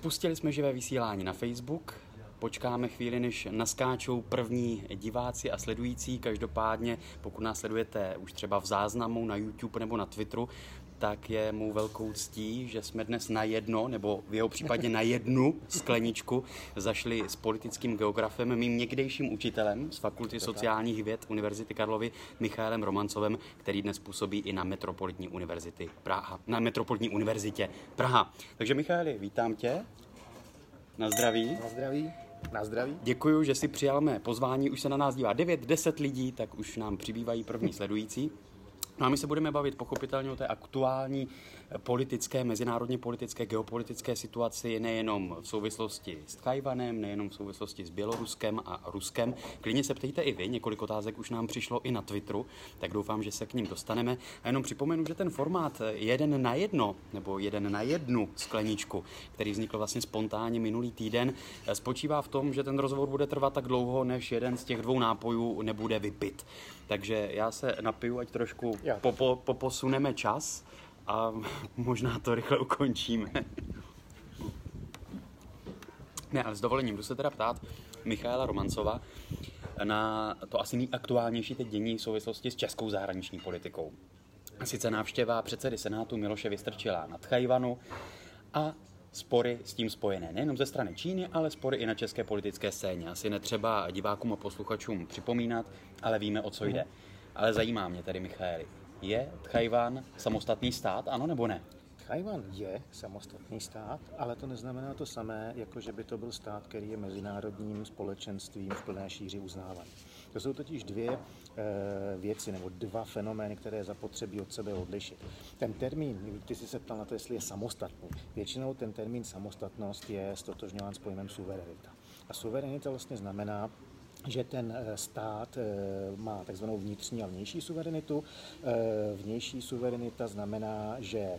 Spustili jsme živé vysílání na Facebook, počkáme chvíli, než naskáčou první diváci a sledující. Každopádně, pokud nás sledujete už třeba v záznamu na YouTube nebo na Twitteru, tak je mu velkou ctí, že jsme dnes na jedno, nebo v jeho případě na jednu skleničku zašli s politickým geografem, mým někdejším učitelem z Fakulty sociálních věd Univerzity Karlovy, Michaelem Romancovem, který dnes působí i na Metropolitní univerzity Praha, na Metropolitní univerzitě Praha. Takže Michaeli, vítám tě. Na zdraví. Na zdraví. Na zdraví. Děkuji, že si přijal mé pozvání. Už se na nás dívá 9-10 lidí, tak už nám přibývají první sledující. No a my se budeme bavit pochopitelně o té aktuální politické, mezinárodně politické, geopolitické situaci nejenom v souvislosti s Tajvanem, nejenom v souvislosti s Běloruskem a Ruskem. Klidně se ptejte i vy, několik otázek už nám přišlo i na Twitteru, tak doufám, že se k ním dostaneme. A jenom připomenu, že ten formát jeden na jedno, nebo jeden na jednu skleničku, který vznikl vlastně spontánně minulý týden, spočívá v tom, že ten rozhovor bude trvat tak dlouho, než jeden z těch dvou nápojů nebude vypit. Takže já se napiju, ať trošku popo, poposuneme čas a možná to rychle ukončíme. Ne, ale s dovolením, jdu se teda ptát Michaela Romancova na to asi nejaktuálnější teď dění v souvislosti s českou zahraniční politikou. Sice návštěva předsedy Senátu Miloše Vystrčila na Tchajvanu a spory s tím spojené. Nejenom ze strany Číny, ale spory i na české politické scéně. Asi netřeba divákům a posluchačům připomínat, ale víme, o co jde. Ale zajímá mě tedy, Michaeli, je Tchajvan samostatný stát, ano nebo ne? Tchajvan je samostatný stát, ale to neznamená to samé, jako že by to byl stát, který je mezinárodním společenstvím v plné šíři uznávaný. To jsou totiž dvě e, věci nebo dva fenomény, které zapotřebí od sebe odlišit. Ten termín, ty jsi se ptal na to, jestli je samostatný. Většinou ten termín samostatnost je stotožňován s pojmem suverenita. A suverenita vlastně znamená, že ten eh, stát eh, má takzvanou vnitřní a vnější suverenitu. Eh, vnější suverenita znamená, že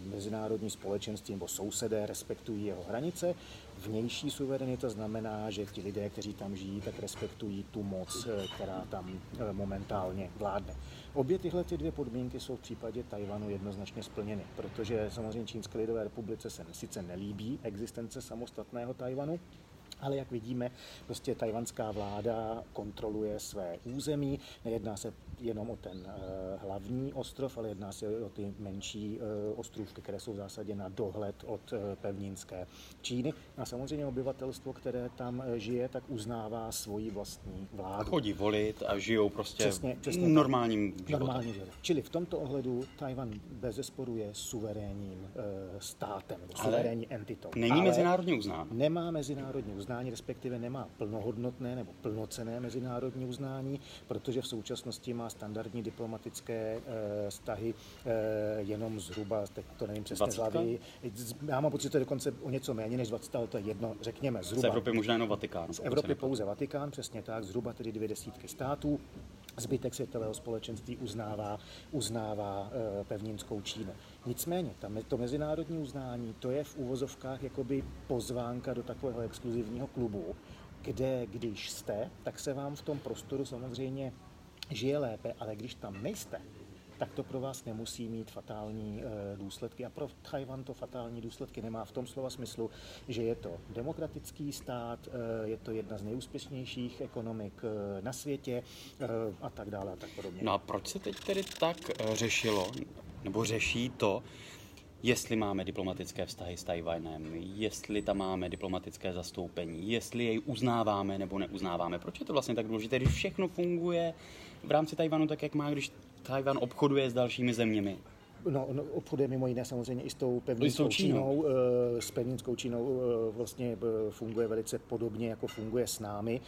mezinárodní společenství nebo sousedé respektují jeho hranice. Vnější suverenita znamená, že ti lidé, kteří tam žijí, tak respektují tu moc, která tam momentálně vládne. Obě tyhle ty dvě podmínky jsou v případě Tajvanu jednoznačně splněny, protože samozřejmě Čínské lidové republice se sice nelíbí existence samostatného Tajvanu, ale jak vidíme, prostě tajvanská vláda kontroluje své území. Nejedná se jenom o ten uh, hlavní ostrov, ale jedná se o ty menší uh, ostrůvky, které jsou v zásadě na dohled od uh, pevninské Číny. A samozřejmě obyvatelstvo, které tam žije, tak uznává svoji vlastní vládu. Chodí volit a žijou prostě přesně, přesně normálním životem. Normálně život. Čili v tomto ohledu Tajvan bez zesporu je suverénním státem, suverénní entitou. Není ale mezinárodně uznán. Nemá mezinárodní uznání, respektive nemá plnohodnotné nebo plnocené mezinárodní uznání, protože v současnosti má standardní diplomatické e, vztahy e, jenom zhruba, teď to nevím přesně z hlavy. Já mám pocit, že to je dokonce o něco méně než 20, ale to je jedno, řekněme zhruba. Z Evropy možná jenom Vatikán. Z Evropy pouze Vatikán, přesně tak, zhruba tedy dvě desítky států. Zbytek světového společenství uznává, uznává e, pevninskou Čínu. Nicméně, tam to mezinárodní uznání, to je v úvozovkách jakoby pozvánka do takového exkluzivního klubu, kde když jste, tak se vám v tom prostoru samozřejmě žije lépe, ale když tam nejste, tak to pro vás nemusí mít fatální e, důsledky. A pro Tchajvan to fatální důsledky nemá v tom slova smyslu, že je to demokratický stát, e, je to jedna z nejúspěšnějších ekonomik e, na světě a tak dále a tak podobně. No a proč se teď tedy tak řešilo, nebo řeší to, jestli máme diplomatické vztahy s Tajvanem, jestli tam máme diplomatické zastoupení, jestli jej uznáváme nebo neuznáváme. Proč je to vlastně tak důležité, když všechno funguje v rámci Tajvanu tak, jak má, když Tajvan obchoduje s dalšími zeměmi? No, no, obchoduje mimo jiné samozřejmě i s tou pevninskou Čínou. Čínou. Eh, s pevninskou Čínou eh, vlastně eh, funguje velice podobně, jako funguje s námi.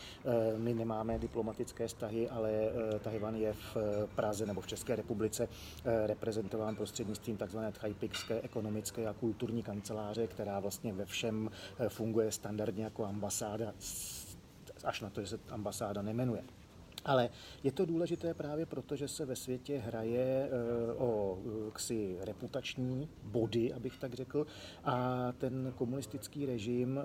My nemáme diplomatické vztahy, ale Tajvan je v Praze nebo v České republice reprezentován prostřednictvím tzv. Tchajpikské ekonomické a kulturní kanceláře, která vlastně ve všem funguje standardně jako ambasáda, až na to, že se ambasáda nemenuje. Ale je to důležité právě proto, že se ve světě hraje eh, o eh, ksi reputační body, abych tak řekl, a ten komunistický režim, eh,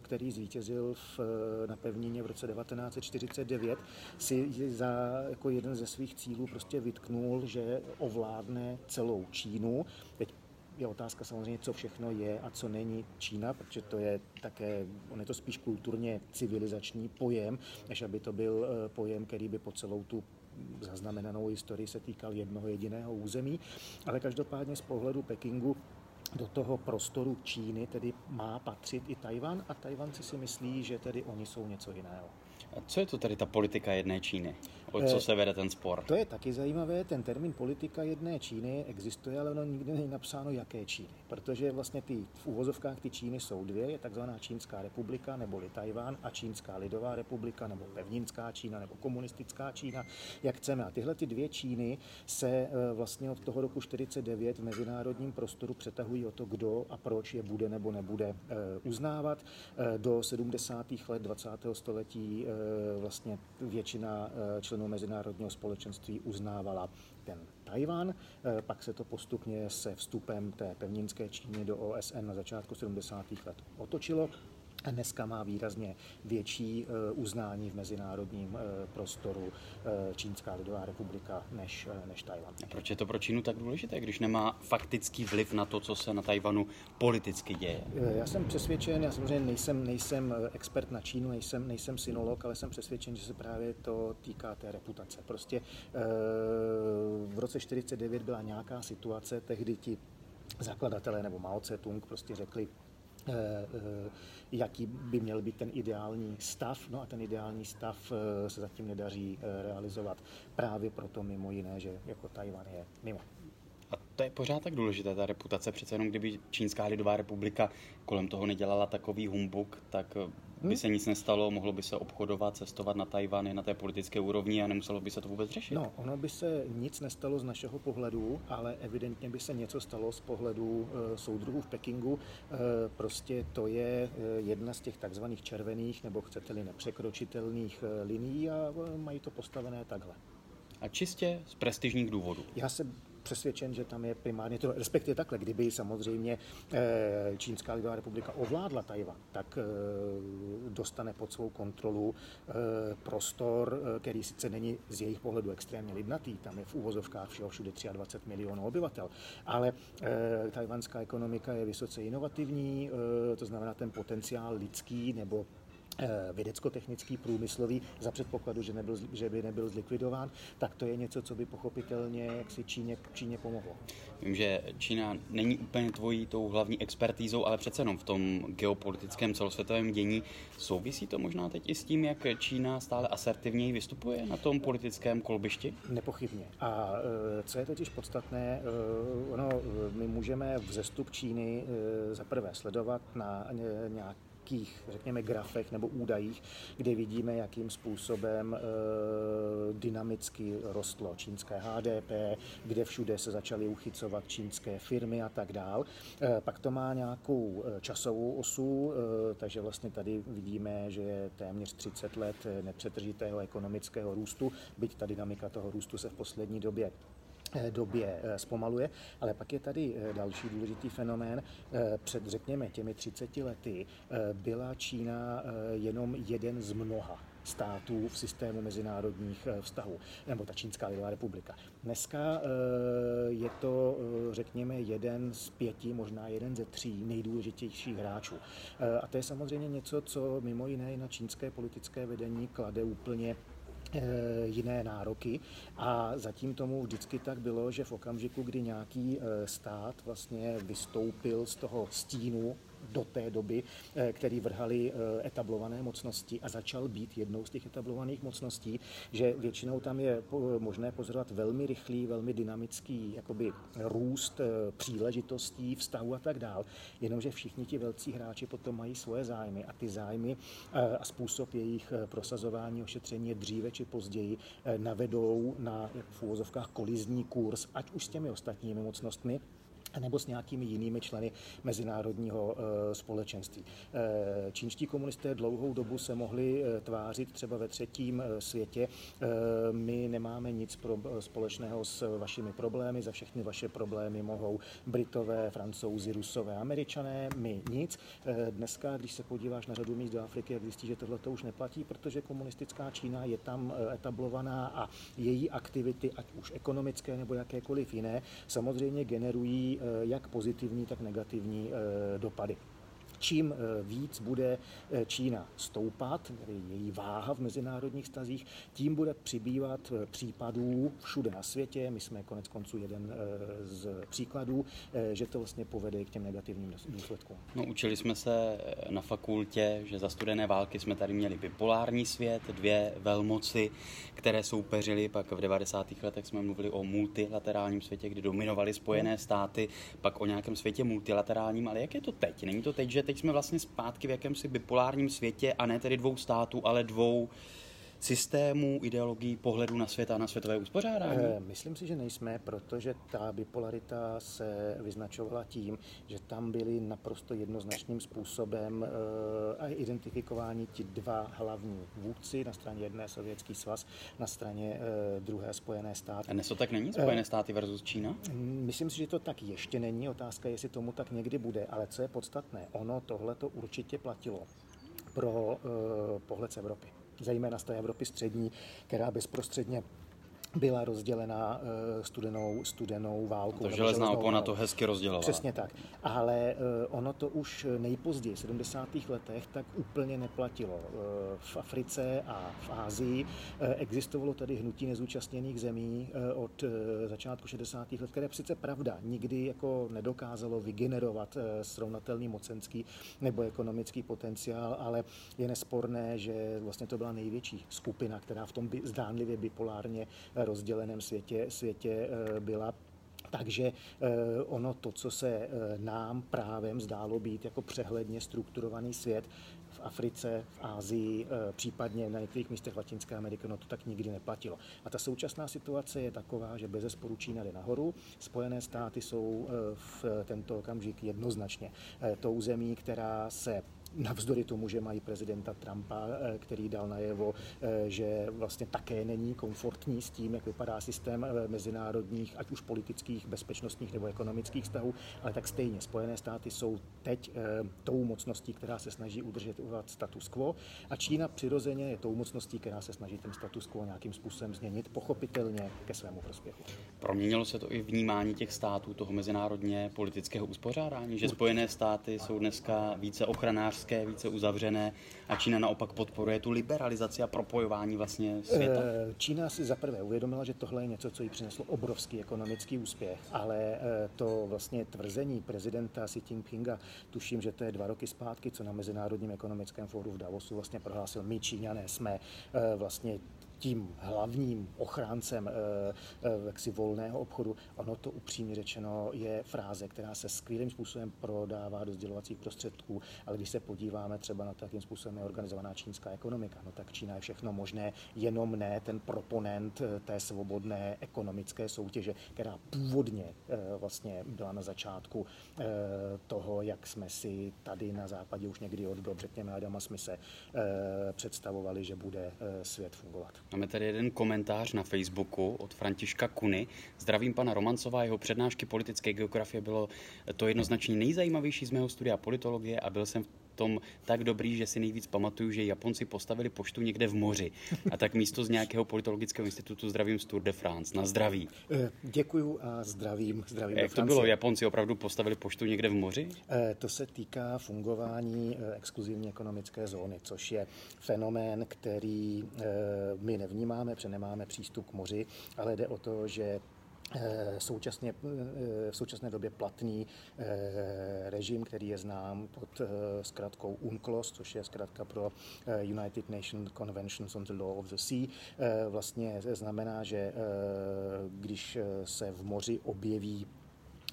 který zvítězil v, na pevnině v roce 1949, si za jako jeden ze svých cílů prostě vytknul, že ovládne celou Čínu. Teď je otázka samozřejmě, co všechno je a co není Čína, protože to je také, on je to spíš kulturně civilizační pojem, než aby to byl pojem, který by po celou tu zaznamenanou historii se týkal jednoho jediného území, ale každopádně z pohledu Pekingu do toho prostoru Číny tedy má patřit i Tajvan a Tajvanci si myslí, že tedy oni jsou něco jiného. A co je to tedy ta politika jedné Číny? O co eh, se vede ten spor? To je taky zajímavé. Ten termín politika jedné Číny existuje, ale ono nikdy není napsáno, jaké Číny. Protože vlastně ty v úvozovkách ty Číny jsou dvě. Je takzvaná Čínská republika, neboli Tajván, a Čínská lidová republika, nebo pevninská Čína, nebo komunistická Čína, jak chceme. A tyhle ty dvě Číny se eh, vlastně od toho roku 49 v mezinárodním prostoru přetahují o to, kdo a proč je bude nebo nebude eh, uznávat. Do 70. let 20. století vlastně většina členů mezinárodního společenství uznávala ten Tajvan. Eh, pak se to postupně se vstupem té pevninské Číny do OSN na začátku 70. let otočilo a dneska má výrazně větší eh, uznání v mezinárodním eh, prostoru eh, Čínská lidová republika než, než Tajvan. A proč je to pro Čínu tak důležité, když nemá faktický vliv na to, co se na Tajvanu politicky děje? Já jsem přesvědčen, já samozřejmě nejsem, nejsem expert na Čínu, nejsem, nejsem synolog, ale jsem přesvědčen, že se právě to týká té reputace. Prostě v roce 49 byla nějaká situace, tehdy ti zakladatelé nebo Mao Tse-tung prostě řekli, jaký by měl být ten ideální stav. No a ten ideální stav eh, se zatím nedaří realizovat právě proto mimo jiné, že jako Tajvan je mimo. A to je pořád tak důležité, ta reputace. Přece jenom kdyby Čínská lidová republika kolem toho nedělala takový humbuk, tak by hmm? se nic nestalo, mohlo by se obchodovat, cestovat na Tajvany na té politické úrovni a nemuselo by se to vůbec řešit. No, ono by se nic nestalo z našeho pohledu, ale evidentně by se něco stalo z pohledu uh, soudruhů v Pekingu. Uh, prostě to je uh, jedna z těch takzvaných červených, nebo chcete-li nepřekročitelných linií a mají to postavené takhle. A čistě z prestižních důvodů. Já se přesvědčen, že tam je primárně to, respektive takhle, kdyby samozřejmě eh, Čínská lidová republika ovládla Tajvan, tak eh, dostane pod svou kontrolu eh, prostor, který sice není z jejich pohledu extrémně lidnatý, tam je v úvozovkách všeho všude 23 milionů obyvatel, ale tajvanská ekonomika je vysoce inovativní, to znamená ten potenciál lidský nebo vědecko-technický, průmyslový, za předpokladu, že, nebyl, že by nebyl zlikvidován, tak to je něco, co by pochopitelně jak si Číně, Číně pomohlo. Vím, že Čína není úplně tvojí tou hlavní expertízou, ale přece jenom v tom geopolitickém celosvětovém dění souvisí to možná teď i s tím, jak Čína stále asertivněji vystupuje na tom politickém kolbišti? Nepochybně. A eh, co je totiž podstatné, eh, ono, my můžeme vzestup Číny za prvé sledovat na nějak nějakých, řekněme, grafech nebo údajích, kde vidíme, jakým způsobem e, dynamicky rostlo čínské HDP, kde všude se začaly uchycovat čínské firmy a tak dál. E, pak to má nějakou eh, časovou osu, takže vlastně tady vidíme, že je téměř 30 let nepřetržitého ekonomického růstu, byť ta dynamika toho růstu se v poslední době Eh, době eh, zpomaluje, ale pak je tady eh, další důležitý fenomén. Před, řekněme, těmi 30 lety byla Čína jenom jeden z mnoha států v systému mezinárodních vztahů, nebo ta Čínská lidová republika. Dneska je to, řekněme, jeden z pěti, možná jeden ze tří nejdůležitějších hráčů. A to je samozřejmě něco, co mimo jiné na čínské politické vedení klade úplně Eh, jiné nároky. A zatím tomu vždycky tak bylo, že v okamžiku, kdy nějaký eh, stát vlastně vystoupil z toho stínu do té doby, eh, který vrhali eh, etablované mocnosti a začal být jednou z těch etablovaných mocností, že většinou tam je možné pozorovat velmi rychlý, velmi dynamický jakoby růst eh, příležitostí, vztahu a tak dál. Jenomže všichni ti velcí hráči potom mají svoje zájmy a ty zájmy a způsob jejich prosazování, ošetření dříve či později navedou na v úvozovkách kolizní kurz, ať už s těmi ostatními mocnostmi, nebo s nějakými jinými členy mezinárodního eh, společenství. Eh, čínští komunisté dlouhou dobu se mohli eh, tvářit třeba ve třetím světě. My nemáme nic pro společného s vašimi problémy, za všechny vaše problémy mohou Britové, Francouzi, Rusové, Američané, my nic. Dneska, když se podíváš na řadu míst do Afriky, jak zjistíš, že tohle to už neplatí, protože komunistická Čína je tam etablovaná a její aktivity, ať už ekonomické nebo jakékoliv jiné, samozřejmě generují jak pozitivní, tak negativní dopady čím eh, víc bude eh, Čína stoupat, její váha v mezinárodních stazích, tím bude přibývat eh, případů všude na světě. My jsme konec konců jeden z příkladů, že to vlastně povede k těm negativním důsledkům. No, učili jsme se na fakultě, že za studené války jsme tady měli bipolární svět, dvě velmoci, které soupeřily, pak v 90. letech jsme mluvili o multilaterálním světě, kdy dominovaly Spojené státy, pak o nějakém světě multilaterálním, ale jak je to teď? Není to teď, že teď jsme vlastně zpátky v jakémsi bipolárním světě a ne tedy dvou států, ale dvou systémů, ideologií, pohledu na svět a na světové uspořádání? Eh, myslím si, že nejsme, protože ta bipolarita se vyznačovala tím, že tam byly naprosto jednoznačným způsobem uh, identifikováni ti dva hlavní vůdci, na straně jedné Sovětský svaz, na straně uh, druhé Spojené státy. A dnes to tak není? Spojené státy versus Čína? Myslím si, že to tak ještě není. Otázka, jestli tomu tak někdy bude. Ale co je podstatné, ono tohle to určitě platilo pro uh, pohled z Evropy zejména z té Evropy střední, která bezprostředně byla rozdělená eh, studenou, studenou válkou. To železná opona to hezky rozdělala. Přesně tak. Ale eh, ono to už nejpozději, v 70. letech, tak úplně neplatilo. Eh, v Africe a v Ázii existovalo tady hnutí nezúčastněných zemí od začátku 60. let, které přece pravda nikdy jako nedokázalo vygenerovat srovnatelný mocenský nebo ekonomický potenciál, ale je nesporné, že vlastně to byla největší skupina, která v tom by, zdánlivě bipolárně rozděleném světě, světě eh, byla takže eh, ono to, co se eh, nám právem zdálo být jako přehledně strukturovaný svět, v Africe, v Ázii, případně na některých místech Latinské Ameriky, no to tak nikdy neplatilo. A ta současná situace je taková, že bez zesporu Čína jde nahoru. Spojené státy jsou v tento okamžik jednoznačně tou zemí, která se navzdory tomu, že mají prezidenta Trumpa, eh, který dal najevo, eh, že vlastně také není komfortní s tím, jak vypadá systém eh, mezinárodních, ať už politických, bezpečnostních nebo ekonomických vztahů, ale tak stejně Spojené státy jsou teď tou mocností, která se snaží udržet status quo a Čína přirozeně je tou mocností, která se snaží ten status quo nějakým způsobem změnit, pochopitelně ke svému prospěchu. Proměnilo se to i vnímání těch států, toho mezinárodně politického uspořádání, že Spojené státy jsou dneska více ochranářské evropské, více uzavřené a Čína naopak podporuje tu liberalizaci a propojování vlastně světa? Eh, Čína si zaprvé uvědomila, že tohle je něco, co jí přineslo obrovský ekonomický úspěch, ale eh, to vlastně tvrzení prezidenta Xi Jinpinga, tuším, že to je dva roky zpátky, co na Mezinárodním ekonomickém fóru v Davosu vlastně prohlásil, my Číňané jsme eh, vlastně tím hlavním ochráncem eh, eh, jaksi volného obchodu. Ono to upřímně řečeno je fráze, která se skvělým způsobem prodává do sdělovacích prostředků, ale když se podíváme třeba na to, jakým způsobem je organizovaná čínská ekonomika, no tak Čína je všechno možné, jenom ne ten proponent eh, té svobodné ekonomické soutěže, která původně vlastně byla na začátku toho, jak jsme si tady na západě už někdy od dob, řekněme Adama Smise, představovali, že bude svět fungovat. Máme tady jeden komentář na Facebooku od Františka Kuny. Zdravím pana Romancová, jeho přednášky politické geografie bylo to jednoznačně nejzajímavější z mého studia politologie a byl jsem v tom tak dobrý, že si nejvíc pamatuju, že Japonci postavili poštu někde v moři. A tak místo z nějakého politologického institutu zdravím z Tour de France. Na zdraví. Eh, děkuju a zdravím. zdravím Jak to bylo? Japonci opravdu postavili poštu někde v moři? Eh, to se týká fungování eh, exkluzivní ekonomické zóny, což je fenomén, který my nevnímáme, protože nemáme přístup k moři, ale jde o to, že Eh, současně, eh, v současné době platný eh, režim, který je znám pod zkratkou UNCLOS, což je zkrátka pro United Nations Conventions on the Law of the Sea, vlastně znamená, že když se v moři objeví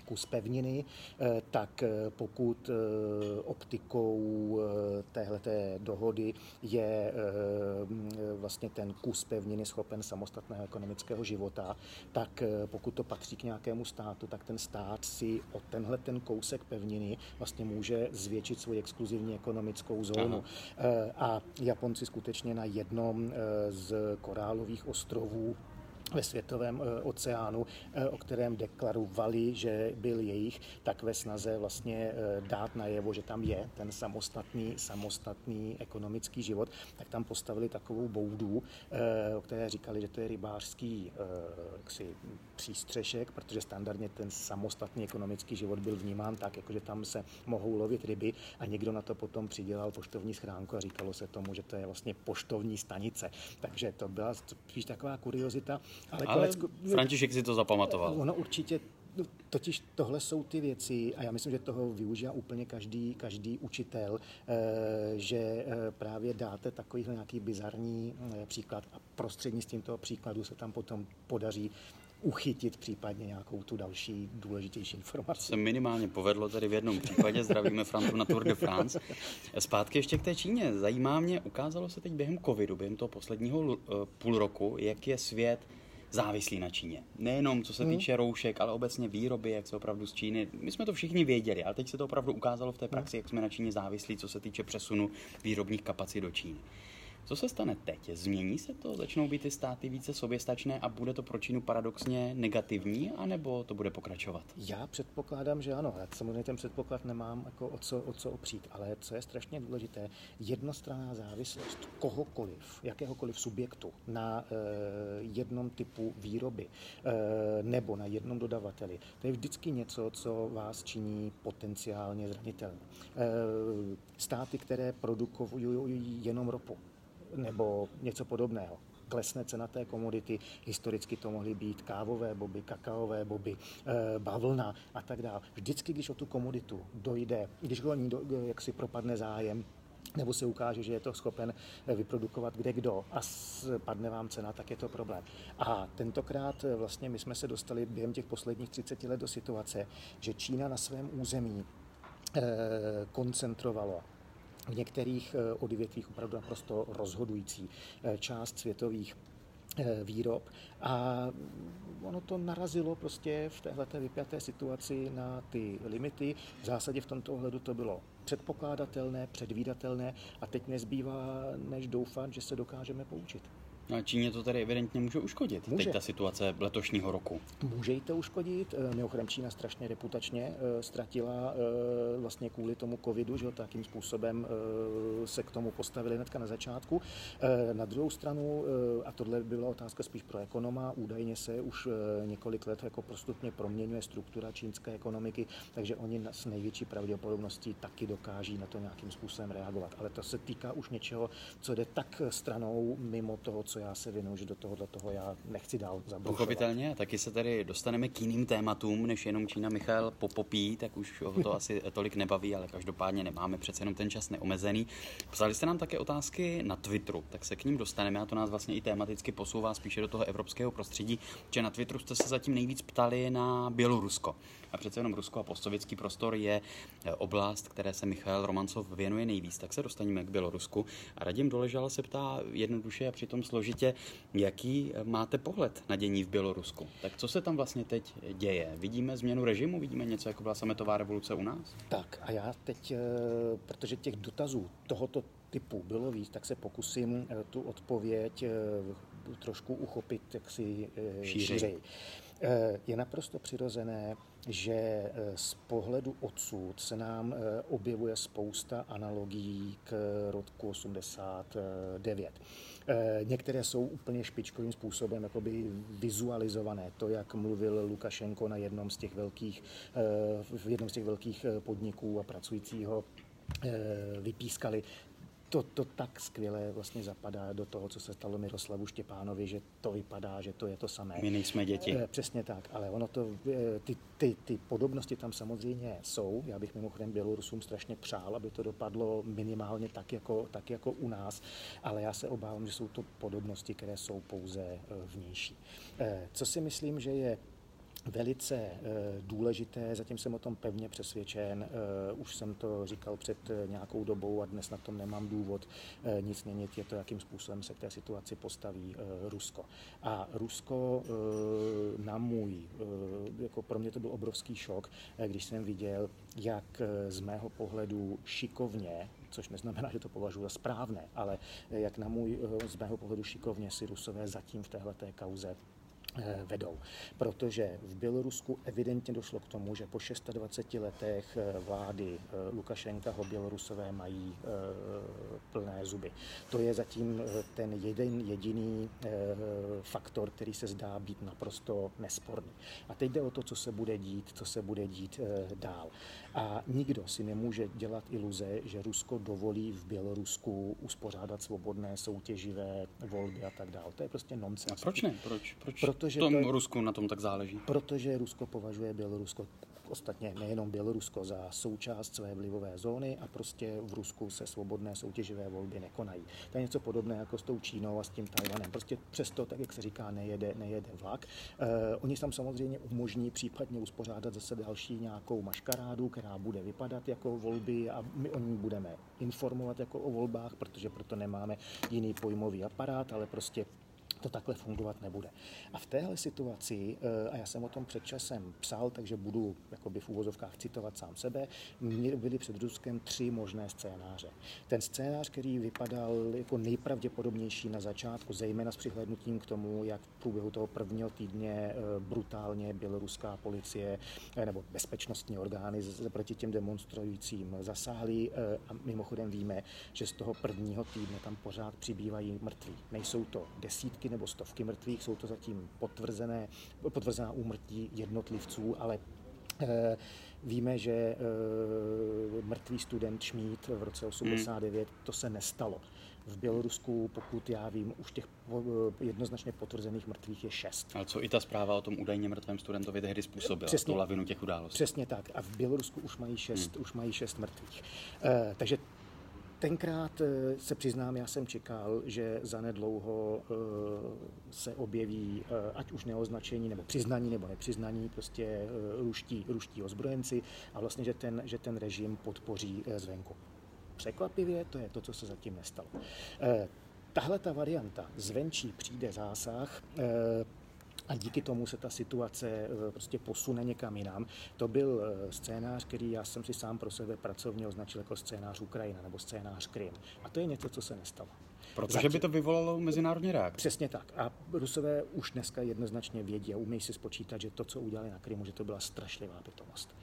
kus pevniny, eh, tak eh, pokud eh, optikou téhleté dohody je vlastně ten kus pevniny schopen samostatného ekonomického života, tak pokud to patří k nějakému státu, tak ten stát si o tenhle ten kousek pevniny vlastně může zvětšit svoji exkluzivní ekonomickou zónu. Aha. A Japonci skutečně na jednom z korálových ostrovů ve světovém eh, oceánu, eh, o kterém deklarovali, že byl jejich, tak ve snaze vlastně eh, dát najevo, že tam je ten samostatný, samostatný ekonomický život, tak tam postavili takovou boudu, o které říkali, že to je rybářský ksi, přístřešek, protože standardně ten samostatný ekonomický život byl vnímán tak, jako že tam se mohou lovit ryby a někdo na to potom přidělal poštovní schránku a říkalo se tomu, že to je vlastně poštovní stanice. Takže to byla spíš taková kuriozita. Ale, ale konec, František si to zapamatoval. Ono určitě No, totiž tohle jsou ty věci, a já myslím, že toho využívá úplně každý, každý učitel, eh, že eh, právě dáte takovýhle nějaký bizarní eh, příklad a prostřednictvím toho příkladu se tam potom podaří uchytit případně nějakou tu další důležitější informaci. Se minimálně povedlo tady v jednom případě. Zdravíme Frantu na Tour de France. Zpátky ještě k té Číně. Zajímá mě, ukázalo se teď během covidu, během toho posledního půl roku, jak je svět závislí na Číně. Nejenom co se hmm. týče roušek, ale obecně výroby, jak se opravdu z Číny. My jsme to všichni věděli, ale teď se to opravdu ukázalo v té praxi, jak jsme na Číně závislí, co se týče přesunu výrobních kapacit do Číny. Co se stane teď? Změní se to? Začnou být ty státy více soběstačné a bude to pro Čínu paradoxně negativní, anebo to bude pokračovat? Já předpokládám, že ano. Já samozřejmě ten předpoklad nemám jako o, co, o co opřít, ale co je strašně důležité, jednostranná závislost kohokoliv, jakéhokoliv subjektu na e, jednom typu výroby e, nebo na jednom dodavateli, to je vždycky něco, co vás činí potenciálně zranitelný. E, státy, které produkují jenom ropu, nebo něco podobného. Klesne cena té komodity, historicky to mohly být kávové boby, kakaové boby, eh, bavlna a tak dále. Vždycky, když o tu komoditu dojde, když o ní do, jak si propadne zájem, nebo se ukáže, že je to schopen eh, vyprodukovat kde kdo a padne vám cena, tak je to problém. A tentokrát eh, vlastně my jsme se dostali během těch posledních 30 let do situace, že Čína na svém území koncentrovalo v některých eh, odvětvích opravdu naprosto rozhodující eh, část světových eh, výrob a ono to narazilo prostě v této vypjaté situaci na ty limity. V zásadě v tomto ohledu to bylo předpokládatelné, předvídatelné a teď nezbývá než doufat, že se dokážeme poučit. No a Číně to tady evidentně může uškodit, může. teď ta situace letošního roku. Může jí to uškodit. Eh, mimochodem Čína strašně reputačně eh, ztratila eh, vlastně kvůli tomu covidu, že takým způsobem se k tomu postavili hnedka na začátku. Na druhou stranu, a tohle byla otázka spíš pro ekonoma, údajně se už několik let jako postupně proměňuje struktura čínské ekonomiky, takže oni s největší pravděpodobností taky dokáží na to nějakým způsobem reagovat. Ale to se týká už něčeho, co jde tak stranou mimo toho, co já se věnuju, že do tohohle toho já nechci dál zabrušovat. Pochopitelně, taky se tady dostaneme k jiným tématům, než jenom Čína Michal popopí, tak už ho to asi tolik nebaví, ale každopádně nemáme přece jenom ten čas neomezený. Psali jste nám také otázky na Twitteru, tak se k ním dostaneme a to nás vlastně i tematicky posouvá spíše do toho evropského prostředí, že na Twitteru jste se zatím nejvíc ptali na Bělorusko. A přece jenom Rusko a postsovětský prostor je eh, oblast, které se Michal Romancov věnuje nejvíc. Tak se dostaneme k Bělorusku. A Radim Doležal se ptá jednoduše a přitom složitě, jaký eh, máte pohled na dění v Bělorusku. Tak co se tam vlastně teď děje? Vidíme změnu režimu? Vidíme něco, jako byla sametová revoluce u nás? Tak a já teď, eh, protože těch dotazů tohoto typu bylo víc, tak se pokusím tu odpověď trošku uchopit jaksi šířej. Je naprosto přirozené, že eh, z pohledu odsud se nám eh, objevuje spousta analogií k roku 89. Eh, některé jsou úplně špičkovým způsobem jakoby vizualizované. To, jak mluvil Lukašenko na jednom z těch velkých, v jednom z těch velkých podniků a pracujícího vypískali, to, to tak skvěle vlastně zapadá do toho, co se stalo Miroslavu Štěpánovi, že to vypadá, že to je to samé. My nejsme děti. Eh, přesně tak, ale ono to, eh, ty, ty, ty podobnosti tam samozřejmě jsou. Já bych mimochodem Bělorusům strašně přál, aby to dopadlo minimálně tak jako, tak jako u nás, ale já se obávám, že jsou to podobnosti, které jsou pouze eh, vnější. Co si myslím, že je velice eh, důležité, zatím jsem o tom pevně přesvědčen, eh, už jsem to říkal před eh, nějakou dobou a dnes na tom nemám důvod nic měnit, je to, jakým způsobem se k té situaci postaví Rusko. A Rusko na můj, jako pro mě to byl obrovský šok, když jsem viděl, jak z mého pohledu šikovně což neznamená, že to považuji za správné, ale jak na můj, z mého pohledu šikovně si Rusové zatím v téhle kauze vedou. Protože v Bělorusku evidentně došlo k tomu, že po 26 letech eh, vlády eh, Lukašenka ho Bělorusové mají plné zuby. To je zatím ten jeden jediný faktor, který se zdá být naprosto nesporný. A teď jde o to, co se bude dít, co se bude dít dál. A nikdo si nemůže dělat iluze, že Rusko dovolí v Bělorusku uspořádat svobodné soutěživé volby a tak dále. To je prostě nonsens. A proč ne? Proč? Proč protože tom to, Rusku na tom tak záleží? Protože Rusko považuje Bělorusko ostatně nejenom Bělorusko za součást své vlivové zóny a prostě v Rusku se svobodné soutěživé volby nekonají. To je něco podobné jako s tou Čínou a s tím Tajvanem. Prostě přesto, tak jak se říká, nejede, nejede vlak. Eh, oni tam samozřejmě umožní případně uspořádat zase další nějakou maškarádu, která bude vypadat jako volby a my o ní budeme informovat jako o volbách, protože proto nemáme jiný pojmový aparát, ale prostě to takhle fungovat nebude. A v téhle situaci, eh, a já jsem o tom před časem psal, takže budu jakoby v úvozovkách citovat sám sebe, byly před Ruskem tři možné scénáře. Ten scénář, který vypadal jako nejpravděpodobnější na začátku, zejména s přihlednutím k tomu, jak průběhu toho prvního týdně eh, brutálně běloruská policie eh, nebo bezpečnostní orgány proti těm demonstrujícím zasáhly. A mimochodem víme, že z toho prvního týdne tam pořád přibývají mrtví. Nejsou to desítky nebo stovky mrtvých, jsou to zatím potvrzené, potvrzená úmrtí jednotlivců, ale eh, Víme, že mrtvý student Šmít v roce 89, hmm. to se nestalo. V Bělorusku, pokud já vím, už těch jednoznačně potvrzených mrtvých je šest. Ale co i ta zpráva o tom údajně mrtvém studentovi tehdy způsobila, přesně, tu lavinu těch událostí? Přesně tak. A v Bělorusku už mají šest, hmm. už mají šest mrtvých. E, takže Tenkrát eh, se přiznám, já jsem čekal, že zanedlouho eh, se objeví, eh, ať už neoznačení, nebo přiznaní, nebo nepřiznaní, prostě ruští, ruští ozbrojenci a vlastně, že ten, že ten režim podpoří zvenku. Překvapivě to je to, co se zatím nestalo. Tahle ta varianta, zvenčí přijde zásah, a díky tomu se ta situace eh, prostě posune někam jinam. To byl eh, scénář, který já jsem si sám pro sebe pracovně označil jako scénář Ukrajina nebo scénář Krym. A to je něco, co se nestalo. Protože Zatím, by to vyvolalo mezinárodní reakci. Přesně tak. A Rusové už dneska jednoznačně vědí a umějí si spočítat, že to, co udělali na Krymu, že to byla strašlivá pitomost.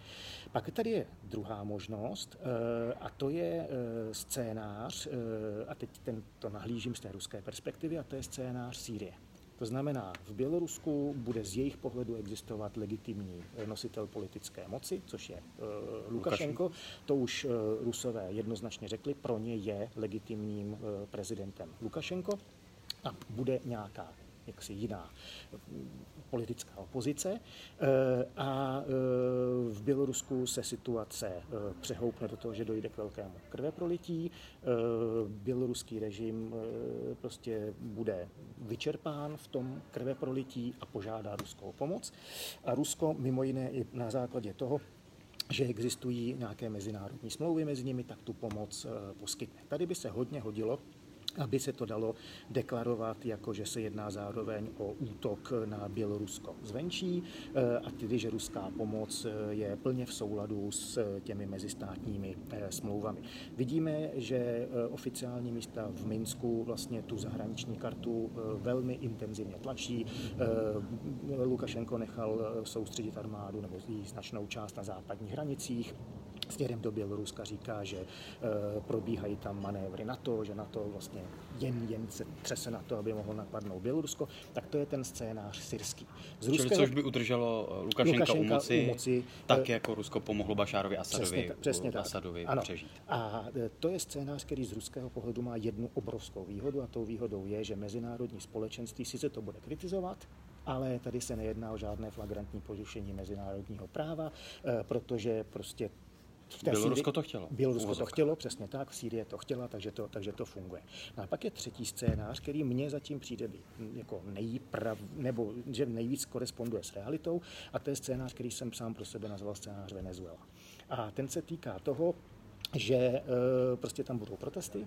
Pak tady je druhá možnost eh, a to je scénář, a teď ten, to nahlížím z té ruské perspektivy, a to je scénář Sýrie. To znamená, v Bělorusku bude z jejich pohledu existovat legitimní nositel politické moci, což je uh, Lukašenko. To už uh, Rusové jednoznačně řekli, pro ně je legitimním uh, prezidentem Lukašenko a bude nějaká jaksi jiná politická opozice eh, a eh, v Bělorusku se situace eh, přehoupne do toho, že dojde k velkému krveprolití. Běloruský režim prostě bude vyčerpán v tom krveprolití a požádá Ruskou pomoc. A Rusko mimo jiné i na základě toho, že existují nějaké mezinárodní smlouvy mezi nimi, tak tu pomoc poskytne. Tady by se hodně hodilo aby se to dalo deklarovat jako, že se jedná zároveň o útok na Bělorusko zvenčí eh, a tedy, že ruská pomoc eh, je plně v souladu s eh, těmi mezistátními smlouvami. Vidíme, že oficiální místa v Minsku vlastně tu zahraniční kartu velmi intenzivně tlačí. Lukašenko nechal soustředit armádu nebo značnou část na západních hranicích směrem do Běloruska říká, že e, probíhají tam manévry NATO, že NATO vlastně jen, jen se třese na to, aby mohlo napadnout Bělorusko, tak to je ten scénář syrský. Z Čili ruského... což by udrželo eh, Lukašenka, Lukašenka u, moci, u moci, tak e, jako Rusko pomohlo Bašárovi Asadovi, přesně, přesně tak. Asadovi ano. přežít. A to je scénář, který z ruského pohledu má jednu obrovskou výhodu a tou výhodou je, že mezinárodní společenství sice to bude kritizovat, ale tady se nejedná o žádné flagrantní porušení mezinárodního práva, protože prostě Bělorusko to chtělo. Bělorusko to chtělo, přesně tak, Sýrie to chtěla, takže to, takže to funguje. No a pak je třetí scénář, který mně zatím přijde být jako nejprav, nebo že nejvíc koresponduje s realitou, a to je scénář, který jsem sám pro sebe nazval scénář Venezuela. A ten se týká toho, že e, prostě tam budou protesty,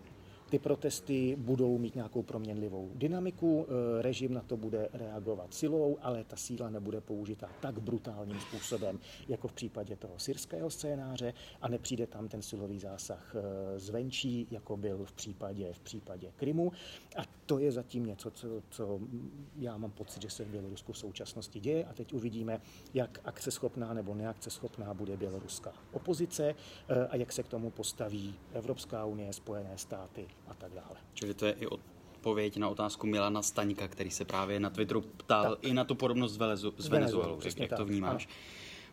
ty protesty budou mít nějakou proměnlivou dynamiku, režim na to bude reagovat silou, ale ta síla nebude použita tak brutálním způsobem, jako v případě toho syrského scénáře a nepřijde tam ten silový zásah zvenčí, jako byl v případě, v případě Krymu. A to je zatím něco, co, co já mám pocit, že se v Bělorusku v současnosti děje a teď uvidíme, jak akceschopná nebo neakceschopná bude běloruská opozice eh, a jak se k tomu postaví Evropská unie, Spojené státy a tak dále. Čili to je i odpověď na otázku Milana Staňka, který se právě na Twitteru ptal tak. i na tu podobnost s Venezuelou. Jak, jak to vnímáš? Ano.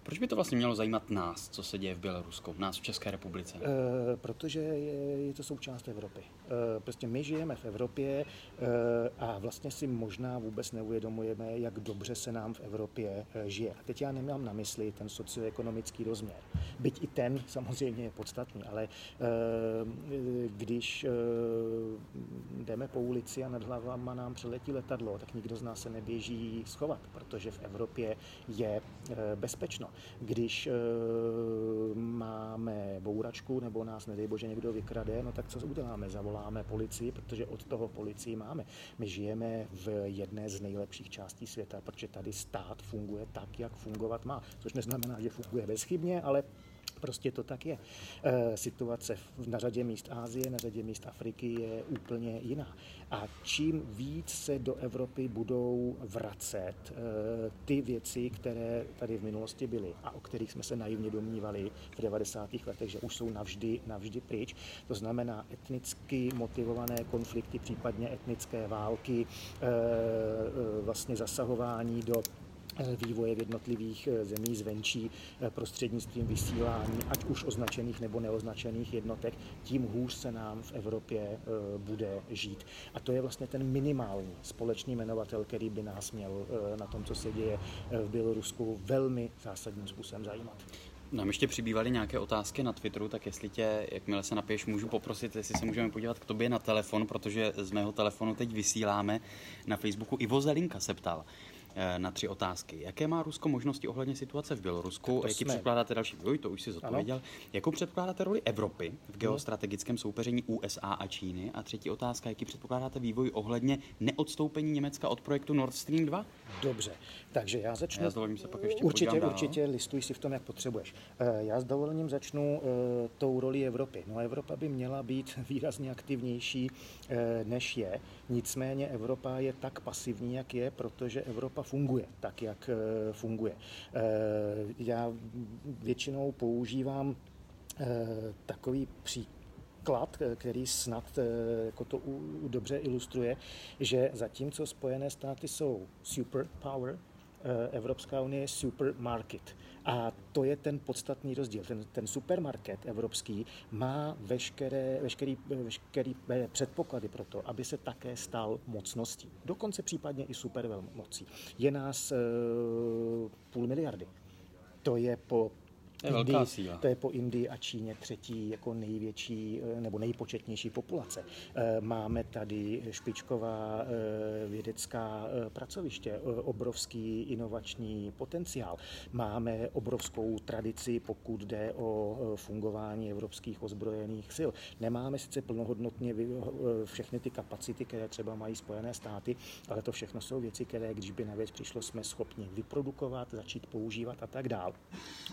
Proč by to vlastně mělo zajímat nás, co se děje v Bělorusku, nás v České republice? E, protože je, je to součást Evropy. E, prostě my žijeme v Evropě e, a vlastně si možná vůbec neuvědomujeme, jak dobře se nám v Evropě e, žije. A teď já nemám na mysli ten socioekonomický rozměr. Byť i ten samozřejmě je podstatný, ale e, když e, jdeme po ulici a nad hlavama nám přeletí letadlo, tak nikdo z nás se neběží schovat, protože v Evropě je bezpečno. Když e, máme bouračku nebo nás, nedej bože, někdo vykrade, no tak co uděláme? Zavoláme policii, protože od toho policii máme. My žijeme v jedné z nejlepších částí světa, protože tady stát funguje tak, jak fungovat má. Což neznamená, že funguje bezchybně, ale Prostě to tak je. E, situace na řadě míst Ázie, na řadě míst Afriky je úplně jiná. A čím víc se do Evropy budou vracet e, ty věci, které tady v minulosti byly a o kterých jsme se naivně domnívali v 90. letech, že už jsou navždy, navždy pryč, to znamená etnicky motivované konflikty, případně etnické války, e, vlastně zasahování do vývoje v jednotlivých eh, zemí zvenčí eh, prostřednictvím vysílání, ať už označených nebo neoznačených jednotek, tím hůř se nám v Evropě bude žít. A to je vlastně ten minimální společný jmenovatel, který by nás měl na tom, co se děje v Bělorusku, velmi zásadním způsobem zajímat. Nám ještě přibývaly nějaké otázky na Twitteru, tak jestli tě, jakmile se napiješ, můžu poprosit, jestli se můžeme podívat k tobě na telefon, protože z mého telefonu teď vysíláme na Facebooku. Ivo Zelinka se ptal, Eh, na tři otázky. Jaké má Rusko možnosti ohledně situace v Bělorusku? Jaký jsme... předpokládáte další vývoj? To už si zodpověděl. Ano. Jakou předpokládáte roli Evropy v geostrategickém soupeření USA a Číny? A třetí otázka, jaký předpokládáte vývoj ohledně neodstoupení Německa od projektu Nord Stream 2? Dobře, takže já začnu. Já s se pak ještě určitě, určitě listuj si v tom, jak potřebuješ. Eh, já s dovolením začnu eh, tou roli Evropy. No Evropa by měla být výrazně aktivnější, než je. Nicméně Evropa je tak pasivní, jak je, protože Evropa funguje tak, jak eh, funguje. Eh, já většinou používám eh, takový příklad, který snad jako to dobře ilustruje, že zatímco Spojené státy jsou superpower, Evropská unie je supermarket. A to je ten podstatný rozdíl. Ten, ten supermarket evropský má veškeré, veškerý, veškerý předpoklady pro to, aby se také stal mocností. Dokonce případně i supervelmocí. Je nás e, půl miliardy. To je po je Indii, velká síla. To je po Indii a Číně třetí jako největší eh, nebo nejpočetnější populace. Eh, máme tady špičková eh, vědecká pracoviště, obrovský inovační potenciál. Máme obrovskou tradici, pokud jde o fungování evropských ozbrojených sil. Nemáme sice plnohodnotně všechny ty kapacity, které třeba mají Spojené státy, ale to všechno jsou věci, které, když by na věc přišlo, jsme schopni vyprodukovat, začít používat a tak dál.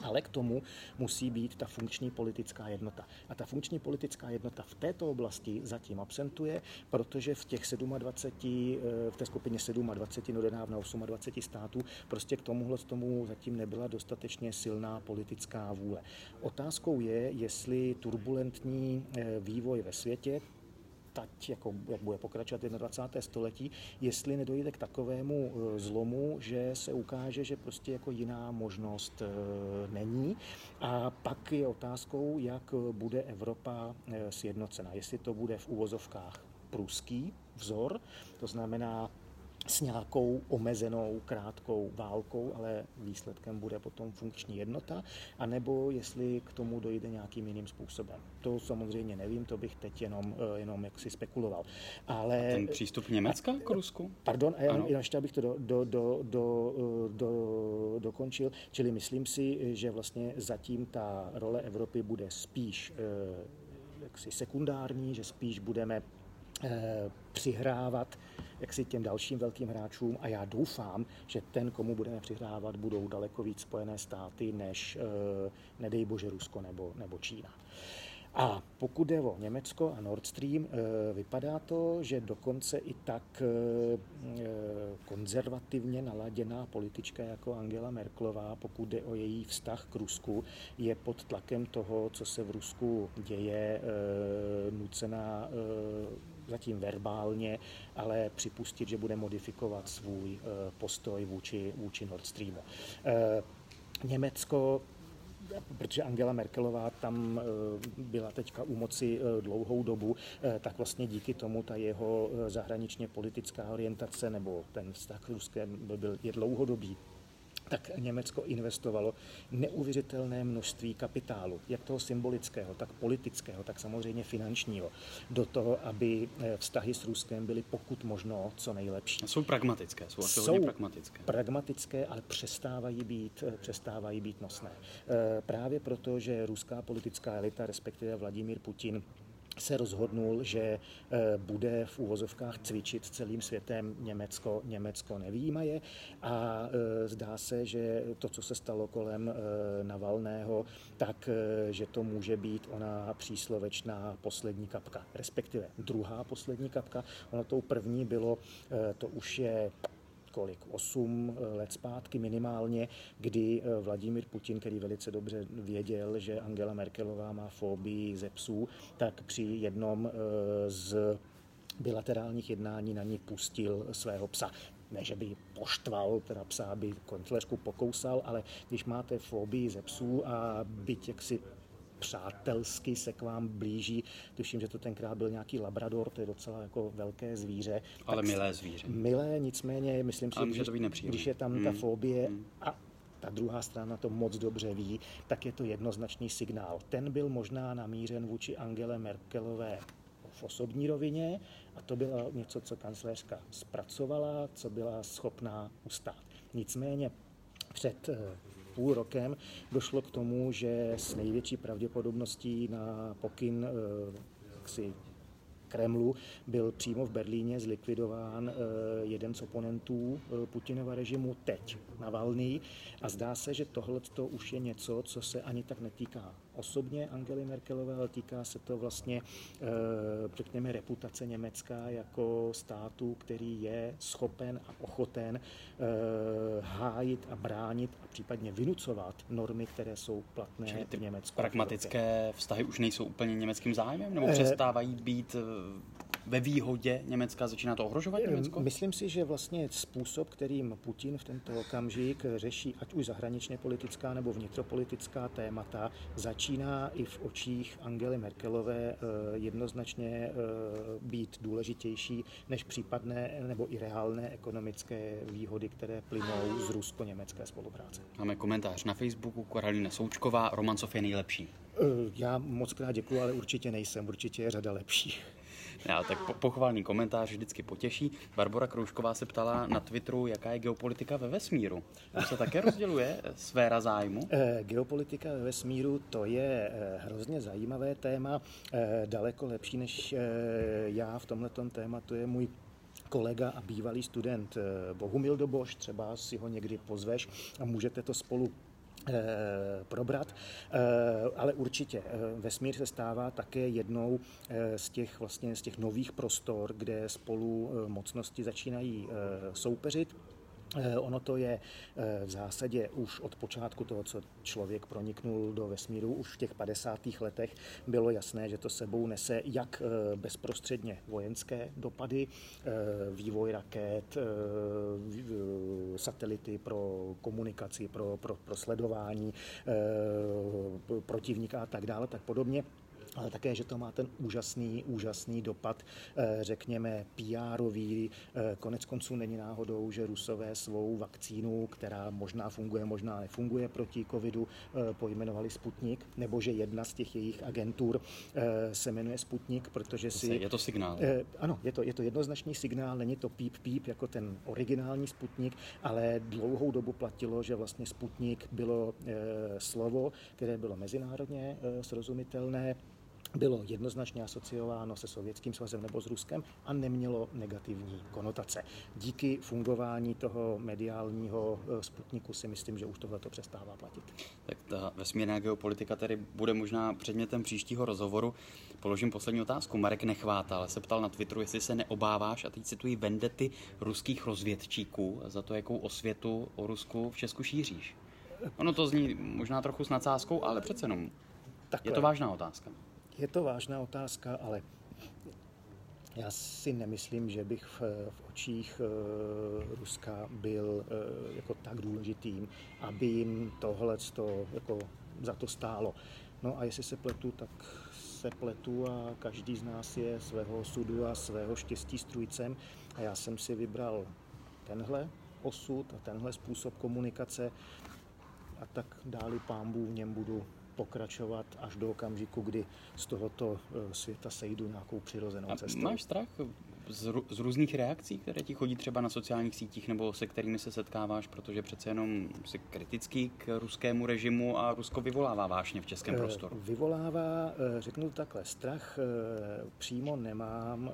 Ale k tomu musí být ta funkční politická jednota. A ta funkční politická jednota v této oblasti zatím absentuje, protože v těch 27, eh, v té skupině 27, no nedávna 28 států, prostě k tomuhle tomu zatím nebyla dostatečně silná politická vůle. Otázkou je, jestli turbulentní eh, vývoj ve světě, teď, jako, jak bude pokračovat 21. století, jestli nedojde k takovému e, zlomu, že se ukáže, že prostě jako jiná možnost e, není. A pak je otázkou, jak bude Evropa e, sjednocena. Jestli to bude v úvozovkách pruský vzor, to znamená s nějakou omezenou, krátkou válkou, ale výsledkem bude potom funkční jednota, anebo jestli k tomu dojde nějakým jiným způsobem. To samozřejmě nevím, to bych teď jenom, eh, jenom jaksi spekuloval. Ale, a ten přístup Německa k Rusku? Pardon, a jenom, ještě abych to do, do, do, do, eh, do, dokončil, čili myslím si, že vlastně zatím ta role Evropy bude spíš eh, jaksi sekundární, že spíš budeme přihrávat jak si těm dalším velkým hráčům a já doufám, že ten, komu budeme přihrávat, budou daleko víc Spojené státy, než nedej bože Rusko nebo, nebo Čína. A pokud jde o Německo a Nord Stream, eh, vypadá to, že dokonce i tak eh, konzervativně naladěná politička jako Angela Merklová, pokud jde o její vztah k Rusku, je pod tlakem toho, co se v Rusku děje, eh, nucená zatím verbálně, ale připustit, že bude modifikovat svůj postoj vůči, vůči Nord Streamu. Německo protože Angela Merkelová tam eh, byla teďka u moci eh, dlouhou dobu, eh, tak vlastně díky tomu ta jeho zahraničně politická orientace nebo ten vztah k Ruskem byl, je dlouhodobý tak Německo investovalo neuvěřitelné množství kapitálu, jak toho symbolického, tak politického, tak samozřejmě finančního, do toho, aby eh, vztahy s Ruskem byly pokud možno co nejlepší. Jsou pragmatické, jsou, asi jsou pragmatické. pragmatické, ale přestávají být, eh, přestávají být nosné. Eh, právě proto, že ruská politická elita, respektive Vladimír Putin, se rozhodnul, že eh, bude v úvozovkách cvičit celým světem Německo, Německo nevýjímaje a eh, zdá se, že to, co se stalo kolem eh, Navalného, tak, že to může být ona příslovečná poslední kapka, respektive druhá poslední kapka. Ono tou první bylo, to už je kolik, 8 eh, let zpátky minimálně, kdy eh, Vladimír Putin, který velice dobře věděl, že Angela Merkelová má fobii ze psů, tak při jednom eh, z bilaterálních jednání na ní pustil svého psa. Ne, že by poštval, teda psa by koncleřku pokousal, ale když máte fobii ze psů a byť jaksi přátelsky se k vám blíží. Tuším, že to tenkrát byl nějaký labrador, to je docela jako velké zvíře. Ale tak milé zvíře. Milé, nicméně, myslím si, že když je tam hmm. ta fobie hmm. a ta druhá strana to moc dobře ví, tak je to jednoznačný signál. Ten byl možná namířen vůči Angele Merkelové v osobní rovině a to bylo něco, co kancléřka zpracovala, co byla schopná ustát. Nicméně před eh, půl rokem došlo k tomu, že s největší pravděpodobností na pokyn eh, si Kremlu byl přímo v Berlíně zlikvidován eh, jeden z oponentů eh, Putinova režimu teď, Navalný. A zdá se, že tohle už je něco, co se ani tak netýká osobně Angely Merkelové, ale týká se to vlastně, eh, řekněme, reputace Německa jako státu, který je schopen a ochoten hájit a bránit a případně vynucovat normy, které jsou platné Čili ty v Německu. Pragmatické vztahy už nejsou úplně německým zájmem, nebo přestávají být ve výhodě Německa? Začíná to ohrožovat Německo? Myslím si, že vlastně způsob, kterým Putin v tento okamžik řeší ať už zahraničně politická nebo vnitropolitická témata, začíná i v očích Angely Merkelové eh, jednoznačně eh, být důležitější než případné nebo i reálné ekonomické výhody, které plynou z rusko-německé spolupráce. Máme komentář na Facebooku, Karolina Součková, Romancov je nejlepší. Eh, já moc krát děkuji, ale určitě nejsem, určitě je řada lepší. Já, tak po, pochvalný komentář vždycky potěší. Barbara Kroušková se ptala na Twitteru, jaká je geopolitika ve vesmíru. To se také rozděluje sféra zájmu? Eh, geopolitika ve vesmíru to je eh, hrozně zajímavé téma, eh, daleko lepší než já v tomto tématu je můj kolega a bývalý student Bohumil Doboš, třeba si ho někdy pozveš a můžete to spolu probrat, eh, ale určitě eh, vesmír se stává také jednou z těch, vlastně, z těch nových prostor, kde spolu mocnosti začínají soupeřit. Eh, ono to je eh, v zásadě už od počátku toho, co člověk proniknul do vesmíru, už v těch 50. letech bylo jasné, že to sebou nese jak eh, bezprostředně vojenské dopady, vývoj raket, satelity pro komunikaci, pro, pro, pro sledování protivníka a tak dále, tak podobně ale také, že to má ten úžasný, úžasný dopad, eh, řekněme, PR-ový. Eh, konec konců není náhodou, že Rusové svou vakcínu, která možná funguje, možná nefunguje proti covidu, eh, pojmenovali Sputnik, nebo že jedna z těch jejich agentur se jmenuje Sputnik, protože si... Je to signál. Ano, je to, je to jednoznačný signál, není to píp píp jako ten originální Sputnik, ale dlouhou dobu platilo, že vlastně Sputnik bylo slovo, které bylo mezinárodně srozumitelné, bylo jednoznačně asociováno se Sovětským svazem nebo s Ruskem a nemělo negativní konotace. Díky fungování toho mediálního eh, sputniku si myslím, že už tohle to přestává platit. Tak ta vesmírná geopolitika tedy bude možná předmětem příštího rozhovoru. Položím poslední otázku. Marek Nechvátal se ptal na Twitteru, jestli se neobáváš, a teď cituji, vendety ruských rozvědčíků za to, jakou osvětu o Rusku v Česku šíříš. Ono to zní možná trochu s nadsázkou, ale přece jenom. Takhle. Je to vážná otázka. Je to vážná otázka, ale já si nemyslím, že bych v, v očích uh, Ruska byl uh, jako tak důležitým, aby jim tohle jako za to stálo. No a jestli se pletu, tak se pletu a každý z nás je svého sudu a svého štěstí strujcem. A já jsem si vybral tenhle osud a tenhle způsob komunikace a tak dáli pámbu v něm budu pokračovat až do okamžiku, kdy z tohoto eh, světa sejdu nějakou přirozenou cestou. Máš strach z, z různých reakcí, které ti chodí třeba na sociálních sítích nebo se kterými se setkáváš, protože přece jenom jsi kritický k ruskému režimu a Rusko vyvolává vášně v českém eh, prostoru. Vyvolává, eh, řeknu takhle, strach přímo nemám.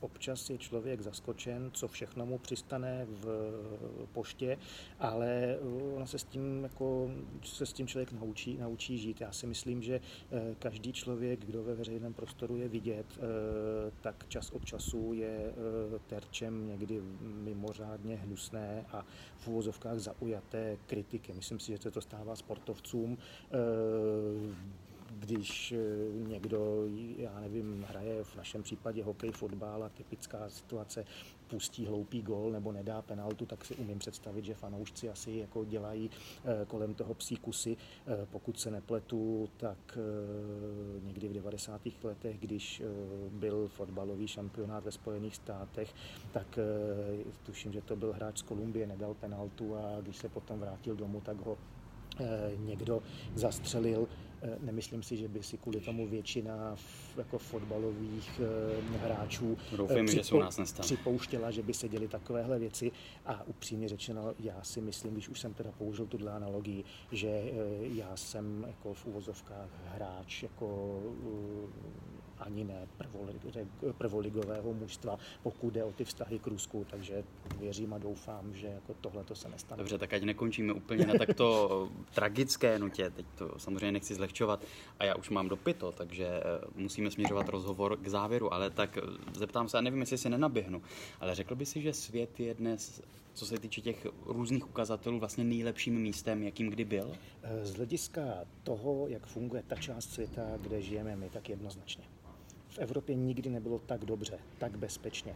Občas je člověk zaskočen, co všechno mu přistane v poště, ale ono se s tím, jako, se s tím člověk naučí, naučí žít. Já si myslím, že eh, každý člověk, kdo ve veřejném prostoru je vidět, eh, tak čas od času je eh, terčem někdy mimořádně hnusné a v úvozovkách zaujaté kritiky. Myslím si, že se to stává sportovcům když někdo, já nevím, hraje v našem případě hokej, fotbal a typická situace, pustí hloupý gol nebo nedá penaltu, tak si umím představit, že fanoušci asi jako dělají eh, kolem toho psí kusy. Eh, pokud se nepletu, tak eh, někdy v 90. letech, když byl fotbalový šampionát ve Spojených státech, tak tuším, že to byl hráč z Kolumbie, nedal penaltu a když se potom vrátil domů, tak ho někdo zastřelil. Eh, nemyslím si, že by si kvůli tomu většina jako fotbalových eh, hráčů eh, Doufám, připo- že se u nás nestane. připouštěla, že by se děly takovéhle věci. A upřímně řečeno, já si myslím, když už jsem teda použil tuhle analogii, že já jsem jako v uvozovkách hráč jako ani ne prvoligového mužstva, pokud jde o ty vztahy k Rusku, takže věřím a doufám, že jako tohle to se nestane. Dobře, tak ať nekončíme úplně na takto tragické nutě, teď to samozřejmě nechci zlehčovat a já už mám dopito, takže eh, musíme směřovat rozhovor k závěru, ale tak eh, zeptám se, a nevím, jestli si nenaběhnu, ale řekl by si, že svět je dnes co se týče těch různých ukazatelů, vlastně nejlepším místem, jakým kdy byl? Eh, z hlediska toho, jak funguje ta část světa, kde žijeme my, tak jednoznačně v Evropě nikdy nebylo tak dobře, tak bezpečně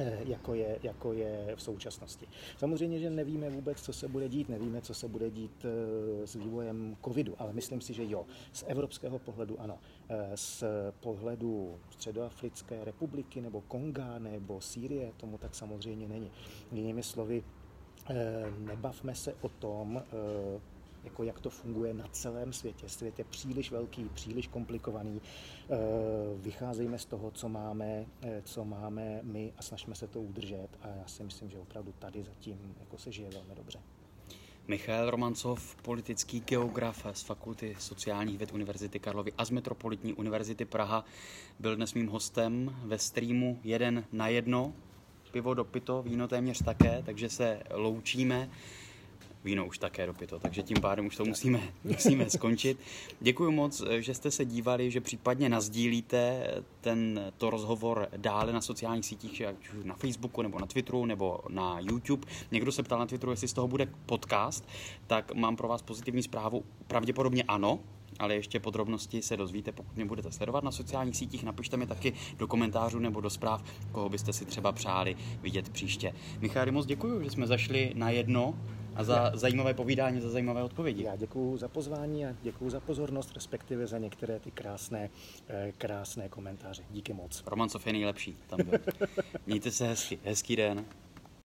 eh, jako je, jako je v současnosti. Samozřejmě, že nevíme vůbec, co se bude dít, nevíme, co se bude dít eh, s vývojem covidu, ale myslím si, že jo. Z evropského pohledu ano. Eh, z pohledu Středoafrické republiky nebo Konga nebo Sýrie tomu tak samozřejmě není. Jinými slovy, nebavme se o tom, jako jak to funguje na celém světě. Svět je příliš velký, příliš komplikovaný. Eh, vycházejme z toho, co máme, eh, co máme my a snažíme se to udržet a já si myslím, že opravdu tady zatím jako se žije velmi dobře. Michal Romancov, politický geograf z Fakulty sociálních věd Univerzity Karlovy a z Metropolitní univerzity Praha, byl dnes mým hostem ve streamu Jeden na jedno. Pivo dopito, víno téměř také, takže se loučíme víno už také dopito, takže tím pádem už to musíme, musíme skončit. Děkuji moc, že jste se dívali, že případně nazdílíte ten, to rozhovor dále na sociálních sítích, ať už na Facebooku, nebo na Twitteru, nebo na YouTube. Někdo se ptal na Twitteru, jestli z toho bude podcast, tak mám pro vás pozitivní zprávu. Pravděpodobně ano, ale ještě podrobnosti se dozvíte, pokud mě budete sledovat na sociálních sítích. Napište mi taky do komentářů nebo do zpráv, koho byste si třeba přáli vidět příště. Michal, moc děkuji, že jsme zašli na jedno a za Já. zajímavé povídání, za zajímavé odpovědi. Já děkuji za pozvání a děkuji za pozornost, respektive za některé ty krásné, eh, krásné komentáře. Díky moc. Romancov je nejlepší. Tam byl. Mějte se hezky. Hezký den.